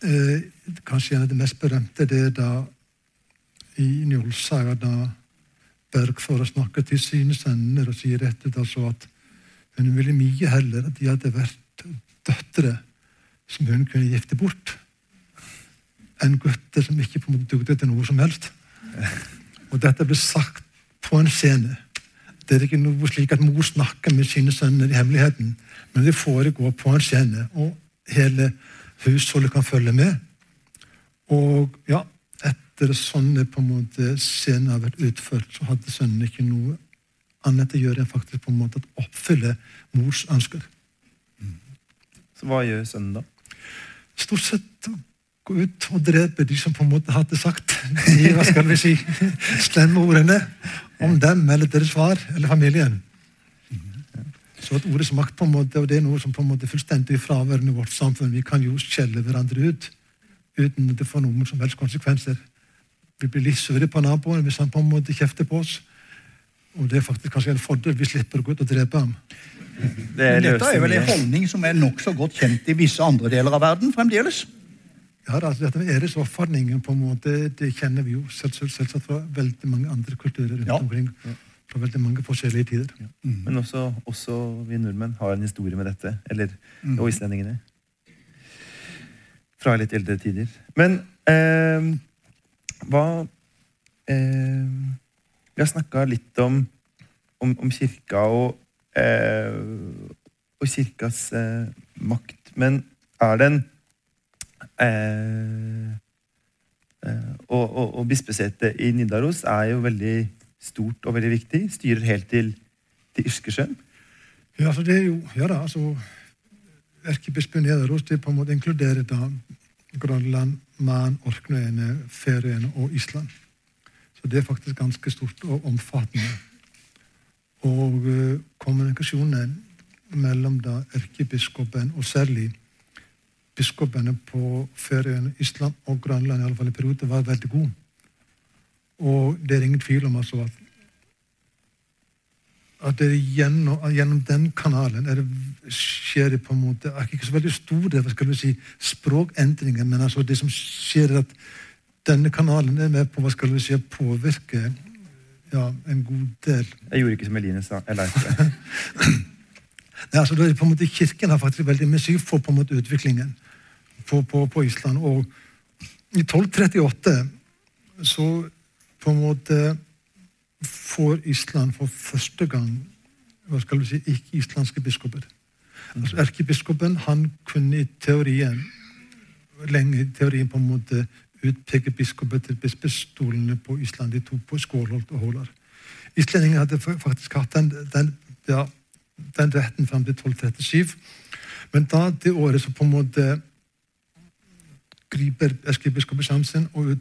eh, Kanskje en av de mest berømte det er da i Njolsaga da Bergfora snakker til sine sønner og sier rett ut altså at hun ville mye heller at de hadde vært døtre som hun kunne gifte bort, enn gutte som ikke på en måte dugde til noe som helst. Og dette ble sagt på en scene. Det er ikke noe slik at mor snakker med sine sønner i hemmeligheten, men det foregår på en scene, og hele husholdet kan følge med. Og ja, etter sånne på en måte scener har vært utført, så hadde sønnen ikke noe annet å gjøre enn faktisk på en måte å oppfylle mors ønsker. Så hva gjør sønnen da? Stort sett gå ut og drepe de som på en måte hadde sagt de, hva skal vi si, slemme ordene om dem eller deres far eller familien. Så at ordets makt på en måte, og det er noe som på en måte er fullstendig fraværende i vårt samfunn. Vi kan jo skjelle hverandre ut uten at det får noen som helst konsekvenser. Vi blir litt sure på naboen hvis han på en måte kjefter på oss. Og det er faktisk kanskje en fordel vi slipper å gå ut og drepe ham. Det Men dette er vel en holdning som er nokså godt kjent i visse andre deler av verden fremdeles. Ja, altså dette med æresoppfatningen på en måte, det kjenner vi jo selvsagt, selvsagt fra veldig mange andre kulturer rundt Ja. omkring. Fra veldig mange forskjellige tider. Men også, også vi nordmenn har en historie med dette. Eller, Og islendingene. Fra litt eldre tider. Men eh, hva eh, Vi har snakka litt om, om, om kirka og, eh, og kirkas eh, makt. Men er den eh, eh, og, og, og bispesetet i Nidaros er jo veldig stort og veldig viktig. Styrer helt til, til Irskesjøen. Ja, altså det er jo, ja da, altså Erkebispen Nidaros det på en måte inkluderer da Grønland, Man, Orknøyene, Færøyene og Island. Så det er faktisk ganske stort og omfattende. Og uh, kommunikasjonen mellom da erkebiskopen og særlig biskopene på Færøyene, Island og Grønland i alle fall i perioder var veldig god. Og det er ingen tvil om altså at at det gjennom, gjennom den kanalen det, skjer det på en måte ikke så veldig store skal vi si, språkendringer, men altså det som skjer, er at denne kanalen er med på hva skal vi si, å påvirke ja, en god del. Jeg gjorde ikke som Eline sa. Jeg lærte det. [LAUGHS] Nei, altså, det er på en måte Kirken har faktisk veldig mye for på en måte utviklingen på, på, på Island. Og i 1238 så på en måte får Island for første gang hva skal du si, ikke-islandske biskoper. Altså Erkebiskopen han kunne i teorien lenge i teorien på en måte utpeke biskoper til bispestolene på Island. De to på Skålholt og Hålar. Islendingene hadde faktisk hatt den, den, ja, den retten fram til 1237. Men da det året så på en måte griper erkebiskopen sjansen og,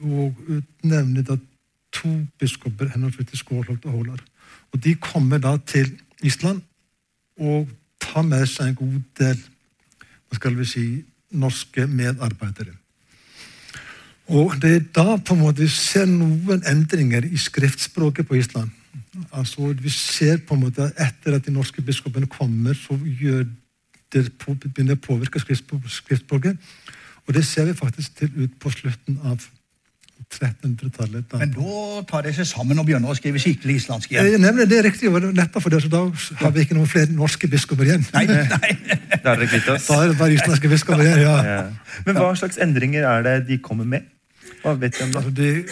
og utnevner da to biskoper henholdsvis til Skålholt og Holar. Og de kommer da til Island og tar med seg en god del hva skal vi si, norske medarbeidere. Og det er da på en måte vi ser noen endringer i skriftspråket på Island. Altså Vi ser på en måte at etter at de norske biskopene kommer, så gjør det begynner å påvirke skriftspråk- skriftspråket. Og det ser vi faktisk til ut på slutten av 1300-tallet. Men da tar de seg sammen og begynner å skrive skikkelig islandsk Eh, igjen. Nemlig, det er riktig, og nettopp for det, så da har vi ikke noen flere norske biskoper igjen. Nei, nei. [LAUGHS] Er. Da er det bare islandske biskoper igjen, ja. Ja. Men hva slags endringer er det de kommer med? Altså det,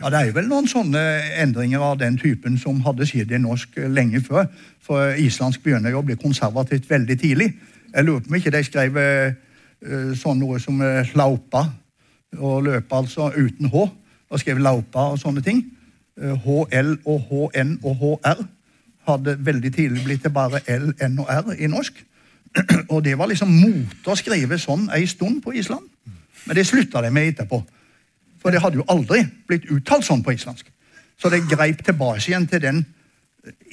Ja, Det er vel noen sånne endringer av den typen som hadde skjedd i norsk eh, lenge før. For islandsk begynner jo å bli konservativt veldig tidlig. Jeg lurer på om ikke de skrev eh, eh, sånn noe som eh, laupa, og løpe altså uten H, og skrev laupa og sånne ting. Eh, HL og HN og HR hadde veldig tidlig blitt til bare L, N og R i norsk. [CLEARS THROAT] Og det var liksom mote å skrive sånn ei stund på Island. Men det slutta de med etterpå. For det hadde jo aldri blitt uttalt sånn på islandsk. Så det greip tilbake igjen til den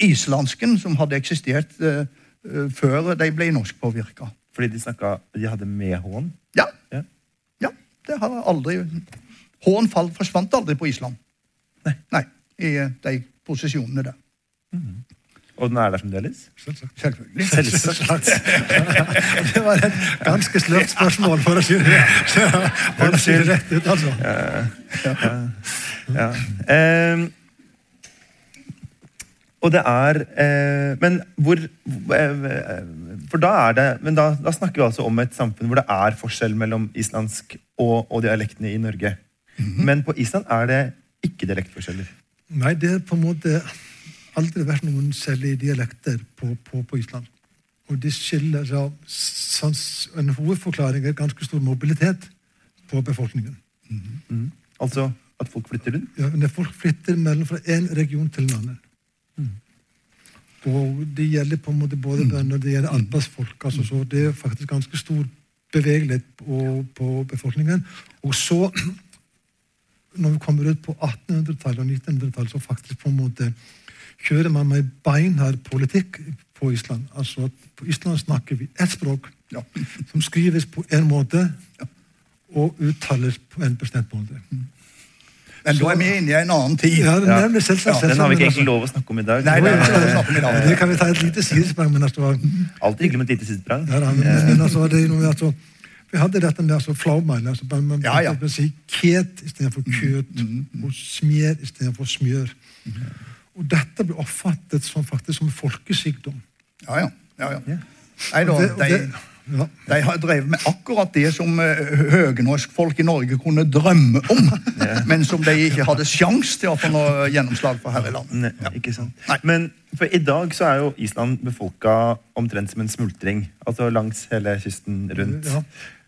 islansken som hadde eksistert uh, eh, før de ble norskpåvirka. Fordi de snakka De hadde med H-en? Ja. Ja. ja. Det har aldri fall forsvant aldri på Island. Nei. Nei I eh, de posisjonene der. Og den er der fremdeles? [LAUGHS] selvsagt. Selvfølgelig. Selvsagt. Det var et ganske sløvt spørsmål, for å si det, for å si det rett ut. altså. Ja. Ehm, og det er eh, Men hvor eh, For da er det Men da, da snakker vi altså om et samfunn hvor det er forskjell mellom islandsk og, og dialektene i Norge. Men på Island er det ikke dialektforskjeller. Nei, det er på en måte aldri vært noen særlige dialekter på, på, på Island. Og det skiller av sans- En hovedforklaring er ganske stor mobilitet på befolkningen. Altså at folk flytter rundt. Ja, når folk flytter mellom fra én region til en annen. Og det gjelder på en måte både bønder det gjelder arbeidsfolk. Altså, så det er faktisk ganske stor bevegelighet på, på befolkningen. Og så, [CLEARS THROAT] når vi kommer ut på 1800-tallet og 1900-tallet, så faktisk på en måte kjører man med beinhard politikk på Island. Altså at På Island snakker vi ett språk Ja. som skrives på en måte og uttales på en bestemt måte. Men da er vi inne i en annen tid. Ja, det Ja. nevner selvsagt. Den har vi ikke egentlig lov å snakke om i dag. Nei, det ikke lov å om i dag. Det kan vi ta et lite sidesprang, men altså, Alltid hyggelig med et lite sidesprang. ja, men, men altså, det er noe, altså Vi hadde dette med altså, flaumeil. Altså, man man Ja, ja. si ket istedenfor køt, og smør istedenfor smør. Og dette ble oppfattet som, faktisk som folkesykdom. Ja, ja. ja, ja. Nei, da, de, ja. de har drevet med akkurat det som uh, høgnorskfolk i Norge kunne drømme om, men som de ikke hadde sjans til å få noe gjennomslag for her i landet. Ne, ikke sant? Nei. Men for i dag så er jo Island befolka omtrent som en smultring. Altså langs hele kysten rundt.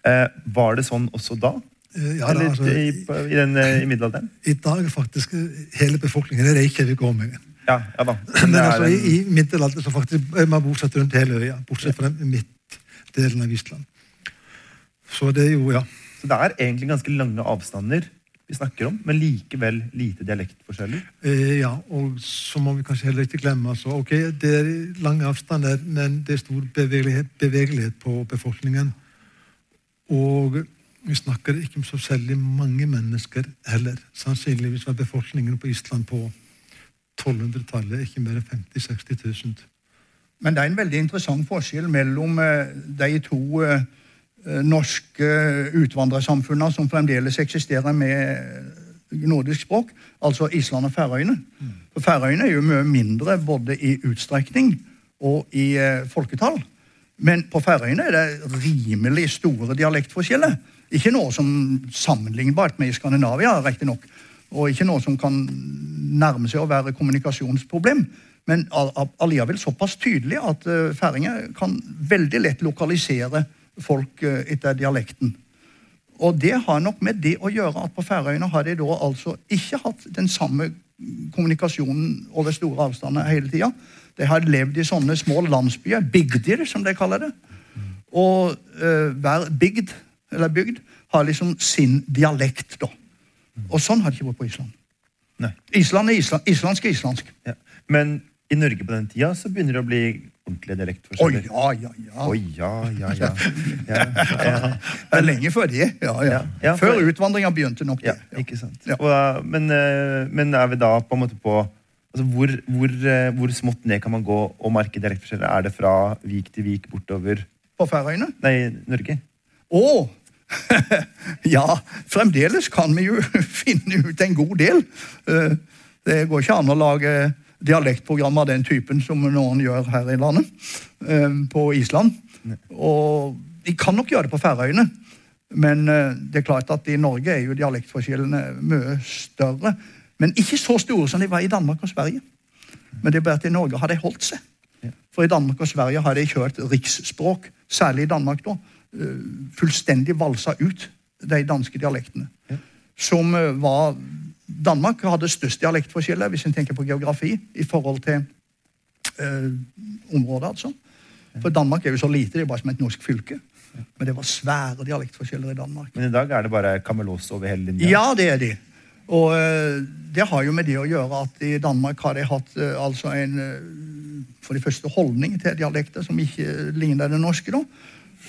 Eh, var det sånn også da? Eh, ja, da, Eller altså, i, i, den, eh, i middelalderen? I dag er faktisk eh, hele befolkningen i Reykjavik omegn. Ja, ja da. Men er altså, en- i, i middelalderen så faktisk er man bosatt rundt hele øya, bortsett fra midtdelen av Island. Så det er jo, ja. Så det er egentlig ganske lange avstander vi snakker om, men likevel lite dialektforskjeller. Eh, ja, og så må vi kanskje heller ikke glemme altså, ok, Det er lange avstander, men det er stor bevegelighet, bevegelighet på befolkningen. Og vi snakker ikke om så særlig mange mennesker heller. Sannsynligvis var befolkningen på Island på 1200-tallet ikke mer enn 50 000-60 000. Men det er en veldig interessant forskjell mellom eh, de to eh, eh, norske utvandrersamfunnene som fremdeles eksisterer med nordisk språk, altså Island og Færøyene. For Færøyene er jo mye mindre både i utstrekning og i folketall. Men på Færøyene er det rimelig store dialektforskjeller. Ikke noe som sammenlignbart med i Skandinavia, riktignok. Og ikke noe som kan nærme seg å være kommunikasjonsproblem. Men all- all- allikevel såpass tydelig at uh, færinger kan veldig lett lokalisere folk eh, etter dialekten. Og det har nok med det å gjøre at på Færøyene har de da altså ikke hatt den samme kommunikasjonen over store avstander hele tida. De har levd i sånne små landsbyer, bygder som de kaller det. Og uh, hver bygd, eller bygd har liksom sin dialekt, da. Og sånn har det ikke vært på Island. Nei. Island er island, islandsk er islandsk. Ja. Men i Norge på den tida så begynner det å bli ordentlige dialektforskjeller. Å oh, ja, ja, ja. Oh, ja, ja, ja. ja, ja. [LAUGHS] Det er lenge før det. Ja, ja. Ja, ja, før for- utvandringa begynte nok Ja, det. ikke sant. Ja. Og, uh, men, uh, men er vi da på en måte på altså hvor, hvor, uh, hvor smått ned kan man gå og merke dialektforskjeller? Er det fra vik til vik bortover På Færøyene. Nei, Norge? Å! [LAUGHS] ja, fremdeles kan vi jo [LAUGHS] finne ut en god del. Eh, Det går ikke an å lage dialektprogram av den typen som noen gjør her i landet, eh, på Island. Og de kan nok gjøre det på Færøyene. Men eh, det er klart at i Norge er jo dialektforskjellene mye større. Men ikke så store som de var i Danmark og Sverige. Men det er bare at i Norge har de holdt seg. For i Danmark og Sverige har de kjørt riksspråk, særlig i Danmark da, fullstendig valsa ut de danske dialektene. Som eh, var Danmark hadde størst dialektforskjeller, hvis en tenker på geografi, i forhold til eh, området, altså. For Danmark er jo så lite, det er bare som et norsk fylke. Men det var svære dialektforskjeller i Danmark. Men i dag er det bare Kamelos over hele linja. Ja, det er de. Og eh, det har jo med det å gjøre at i Danmark har de hatt eh, altså en eh, for de første holdning til dialekter som ikke ligner det norske. da.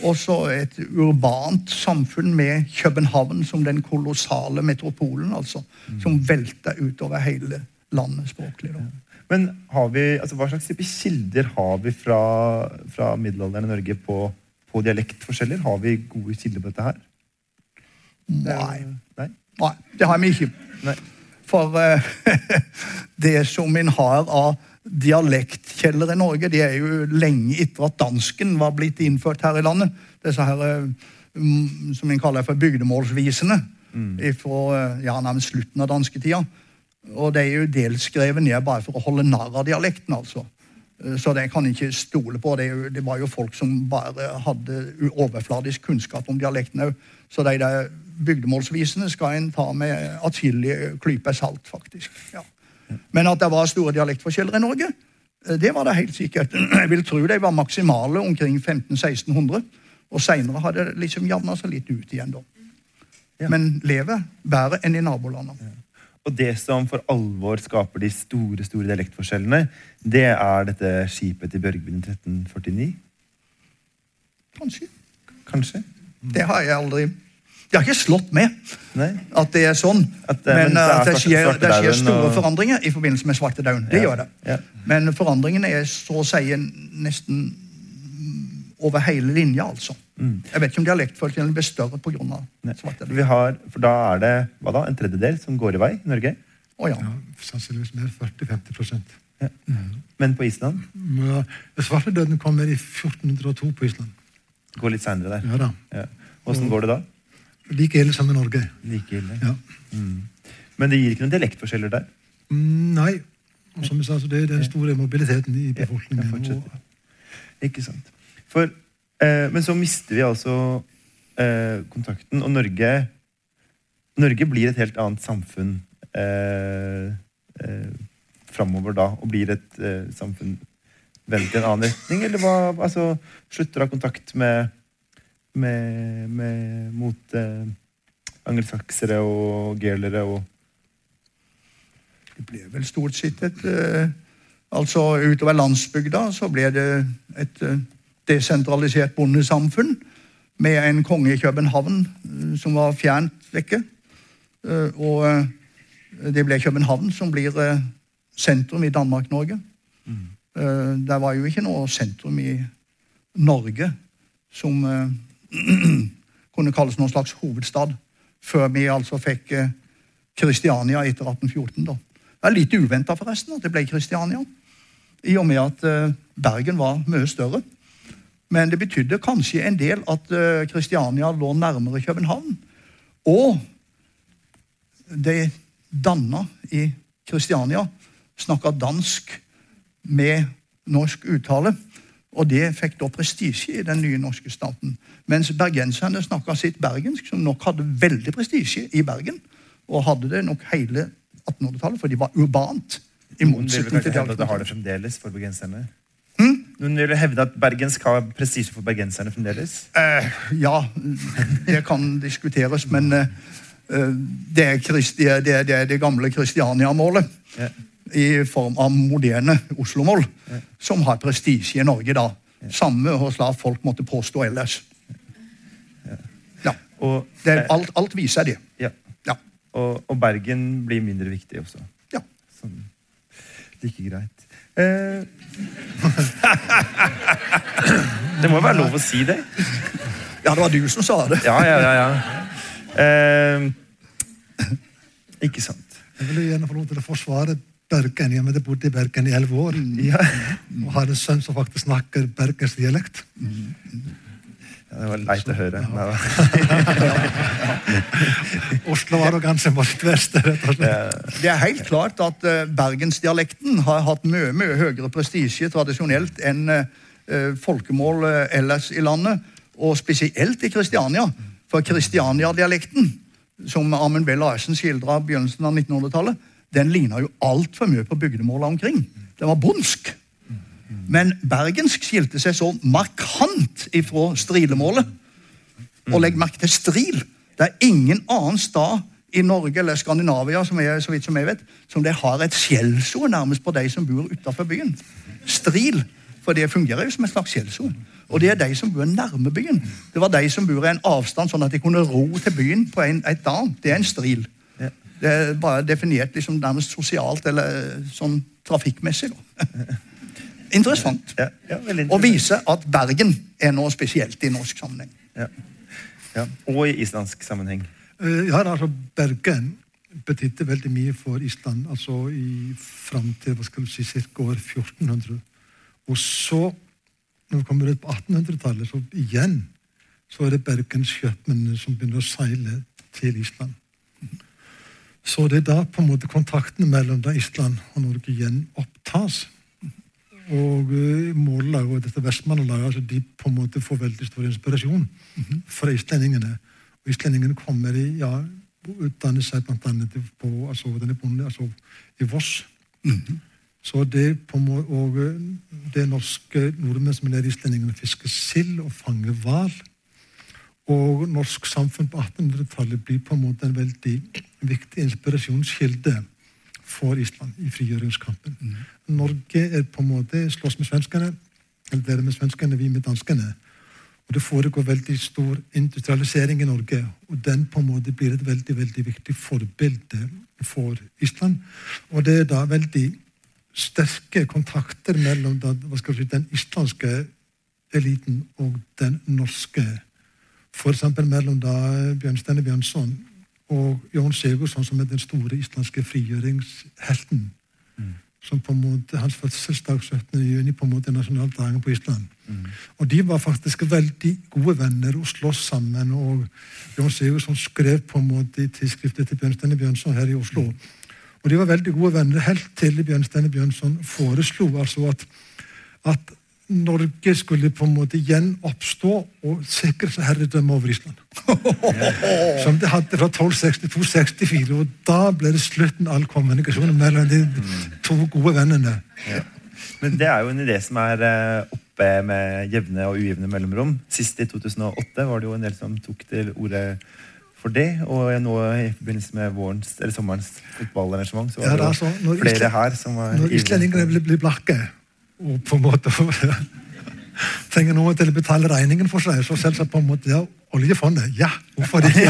Og så et urbant samfunn med København som den kolossale metropolen. altså, Som velter utover hele landet språklig. da. Men har vi, altså, hva slags type kilder har vi fra, fra middelalderen i Norge på, på dialektforskjeller? Har vi gode kilder på dette her? Nei. Nei? Nei, det har vi ikke. Nei. For uh, [LAUGHS] det som en har av dialektkjeller i Norge, det er jo lenge etter at dansken var blitt innført her i landet. Disse her, eh, mm, som en kaller for bygdemålsvisene. Fra eh, ja, nærmest slutten av dansketida. Og det er jo delskrevet ned bare for å holde narr av dialekten, altså. Eh, Så det kan jeg ikke stole på. Det, er jo, det var jo folk som bare hadde overfladisk kunnskap om dialekten òg. Så de der bygdemålsvisene skal en ta med atskillige klyper salt, faktisk. Ja. Men at det var store dialektforskjeller i Norge, eh, det var det helt sikkert. [CLEARS THROAT] Jeg vil tro de var maksimale omkring 1500-1600. Og seinere har det liksom jevna seg litt ut igjen, da. Ja. Men lever bedre enn i nabolandene. Og det som for alvor skaper de store store dialektforskjellene, det er dette skipet til Bjørgvin 1349? Kanskje. Kanskje? Det har jeg aldri Det har ikke slått med Nei? at det er sånn. At men men det er at det skjer, det skjer store og- forandringer i forbindelse med svartedauden. Det Ja. gjør det. Ja. Men forandringene er så å si nesten mm, over hele linja, altså. Jeg vet ikke om dialektforskjellen blir større pga. Mm. Svartedauden. Vi har, for da er det hva da, en tredjedel som går i vei i Norge. Oh, ja. Ja, sannsynligvis mer 40-50% Men på Island Men Svartedauden kommer i 1402 på Island. går litt seinere der. Ja da. Ja. Åssen går det da? Like ille som i Norge. Like ille. Ja. Men det gir ikke noen dialektforskjeller der? Mm, Nei. Og som jeg sa, så det er den store mobiliteten i befolkningen. Ja, Ikke sant. For, eh, men så mister vi altså eh, kontakten, og Norge Norge blir et helt annet samfunn eh, eh, framover da, og blir et eh, samfunn vendt i en annen retning, eller hva? Altså, slutter å ha kontakt med, med, med mot eh, angelsaksere og gelere og Det ble vel stort sett et eh, Altså utover landsbygda så ble det et eh, desentralisert bondesamfunn med en konge i København eh, som var fjernt vekke. Eh, og eh, det ble København som blir sentrum i Danmark-Norge. Eh, det var jo ikke noe sentrum i Norge som kunne kalles noen slags hovedstad, før vi altså fikk eh, Kristiania etter 1814. da. Det er litt uventa forresten at det ble Kristiania, i og med at eh, Bergen var mye større. Men det betydde kanskje en del at eh, Kristiania lå nærmere København. Og de danna i Kristiania snakka dansk med norsk uttale. Og det fikk da prestisje i den nye norske staten. Mens bergenserne snakka sitt bergensk, som nok hadde veldig prestisje i Bergen. Og hadde det nok hele 1800-tallet, for de var urbant. I motsetning til at det har det fremdeles for bergenserne? Hm? Noen vil hevde at bergensk har prestisje for bergenserne fremdeles? Eh, ja, det kan diskuteres, men eh, eh, det, er Kristi, det, er, det er det gamle Kristiania-målet. Ja. I form av moderne Oslo-mål, som har prestisje i Norge da. Samme hos hva folk måtte påstå ellers. Ja, Og, det alt, alt viser det. ja. Ja. Og, og Bergen blir mindre viktig også. ja. Sånn like greit. Eh, [LAUGHS] det må jo være lov å si det? ja, det var du som sa det. Ja, ja, ja. ja. Eh, ikke sant. jeg vil gjerne få lov til å forsvare Bergen. Jeg har bodd i Bergen i elleve år. Ja. Og har en sønn som faktisk snakker bergensk dialekt. Det var leit å høre. [LAUGHS] Oslo var kanskje sitt verste, rett og slett. Det er helt klart at eh, bergensdialekten har hatt mye, mye høyere prestisje tradisjonelt enn eh, folkemål eh, ellers i landet, og spesielt i Kristiania. For Kristiania-dialekten, som Amund Bell Larsen skildra begynnelsen av 1900-tallet, den ligna jo altfor mye på bygdemåla omkring. Den var bondsk. Men bergensk skilte seg så markant ifra strilemålet. Og legg merke til stril. Det er ingen annen stad i Norge eller Skandinavia som jeg, så vidt som jeg vet, som det har et skjellsord nærmest på de som bor utafor byen. Stril. For det fungerer jo som et slags skjellsord. Og det er de som bor nærme byen. Det var de som bor i en avstand, sånn at de kunne ro til byen på en, et dag. Det er en stril. Det er bare definert liksom nærmest sosialt eller sånn trafikkmessig. da. [LAUGHS] Interessant. Ja, ja, interessant. Og interessant. vise at Bergen er noe spesielt i norsk sammenheng. Ja. Ja. Og i islandsk sammenheng. Eh, Ja, altså Bergen betydde veldig mye for Island altså i fram til hva skal du si, ca. år 1400. Og så, når vi kommer ut på 1800-tallet, så igjen så er det bergenskjøpmennene som begynner å seile til Island. Så det er da på en måte kontaktene mellom da Island og Norge igjen opptas. Og mållaget Mållag og dette Vestmannelaget altså de på en måte får veldig stor inspirasjon fra islendingene. Og islendingene kommer i ja, utdanner seg annet på altså, bonde, altså, i Voss. Så det på en må- og uh, det norske nordmenn som lærer islendingene å fiske sild og fange hval. Og norsk samfunn på 1800-tallet blir på en måte en veldig viktig inspirasjonskilde for Island i frigjøringskampen. Norge er på en måte slåss med svenskene, eller dere med svenskene, vi med danskene. Og det foregår veldig stor industrialisering i Norge, og den på en måte blir et veldig veldig viktig forbilde for Island. Og det er da veldig sterke kontakter mellom da, si, den islandske eliten og den norske. For eksempel mellom da Bjørnstene Bjørnson og Jon Sigurdsson, som er den store islandske frigjøringshelten. Som på en måte, Hans fødselsdag 17. juni på en måte er nasjonaldagen på Island. Og de var faktisk veldig gode venner og sloss sammen. og Jon Sigurdsson skrev på en måte i tidsskriftet til Bjørnstene Bjørnson her i Oslo. Og de var veldig gode venner helt til Bjørnstene Bjørnson foreslo altså at, at Norge skulle på en måte gjenoppstå og sikre seg herredømme over Island. Som det hadde fra 1262-64. Og da ble det slutten all kommunikasjon mellom de to gode vennene. Men det er jo en idé som er eh, oppe med jevne og ujevne mellomrom. Sist i 2008 var det jo en del som tok til orde for det. Og nå i forbindelse med vårens, eller sommerens fotballarrangement så var Ja, det jo altså, flere Island- her som var Når islendingene ble blir blakke og på en måte [LAUGHS] trenger noen til å betale regningen for seg, så selvsagt på en måte ja, oljefondet. Ja, hvorfor ikke?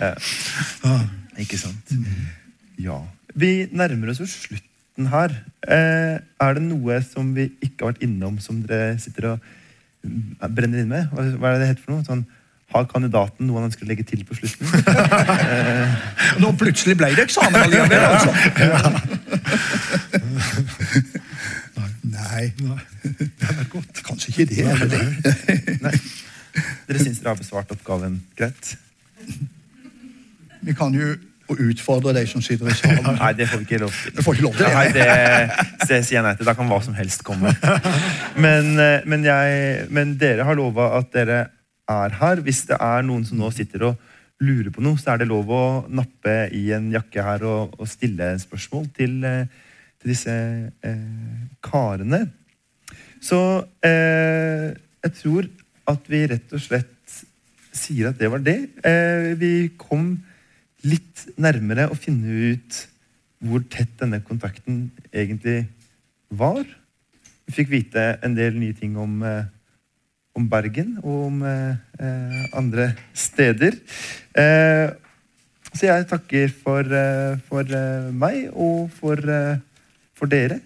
[LAUGHS] ja. Ikke sant? Ja. Vi nærmer oss jo slutten her. Eh, er det noe som vi ikke har vært innom, som dere sitter og brenner inn med? Hva hva er det det heter for noe? Sånn, har kandidaten noe han ønsker å legge til på slutten? [LAUGHS] Nå plutselig ble det eksamen allikevel, altså. Nei, Nei, [LAUGHS] det har vært godt. kanskje ikke det. Nei, nei. Nei. Dere syns dere har besvart oppgaven greit? Vi kan jo utfordre de som sitter i salen. Nei, det får vi ikke lov til. Vi får ikke lov til det. Nei, det, det sier jeg nei til. Da kan hva som helst komme. Men, eh, men, jeg, men dere har lova at dere er her. Hvis det er noen som nå sitter og lurer på noe, så er det lov å nappe i en jakke her og, og stille spørsmål til, eh, til disse eh, karene. Så eh, jeg tror at vi rett og slett sier at det var det. Eh, vi kom litt nærmere å finne ut hvor tett denne kontakten egentlig var. Vi fikk vite en del nye ting om, eh, om Bergen og om eh, eh, andre steder. Så jeg takker for, for meg og for, for dere.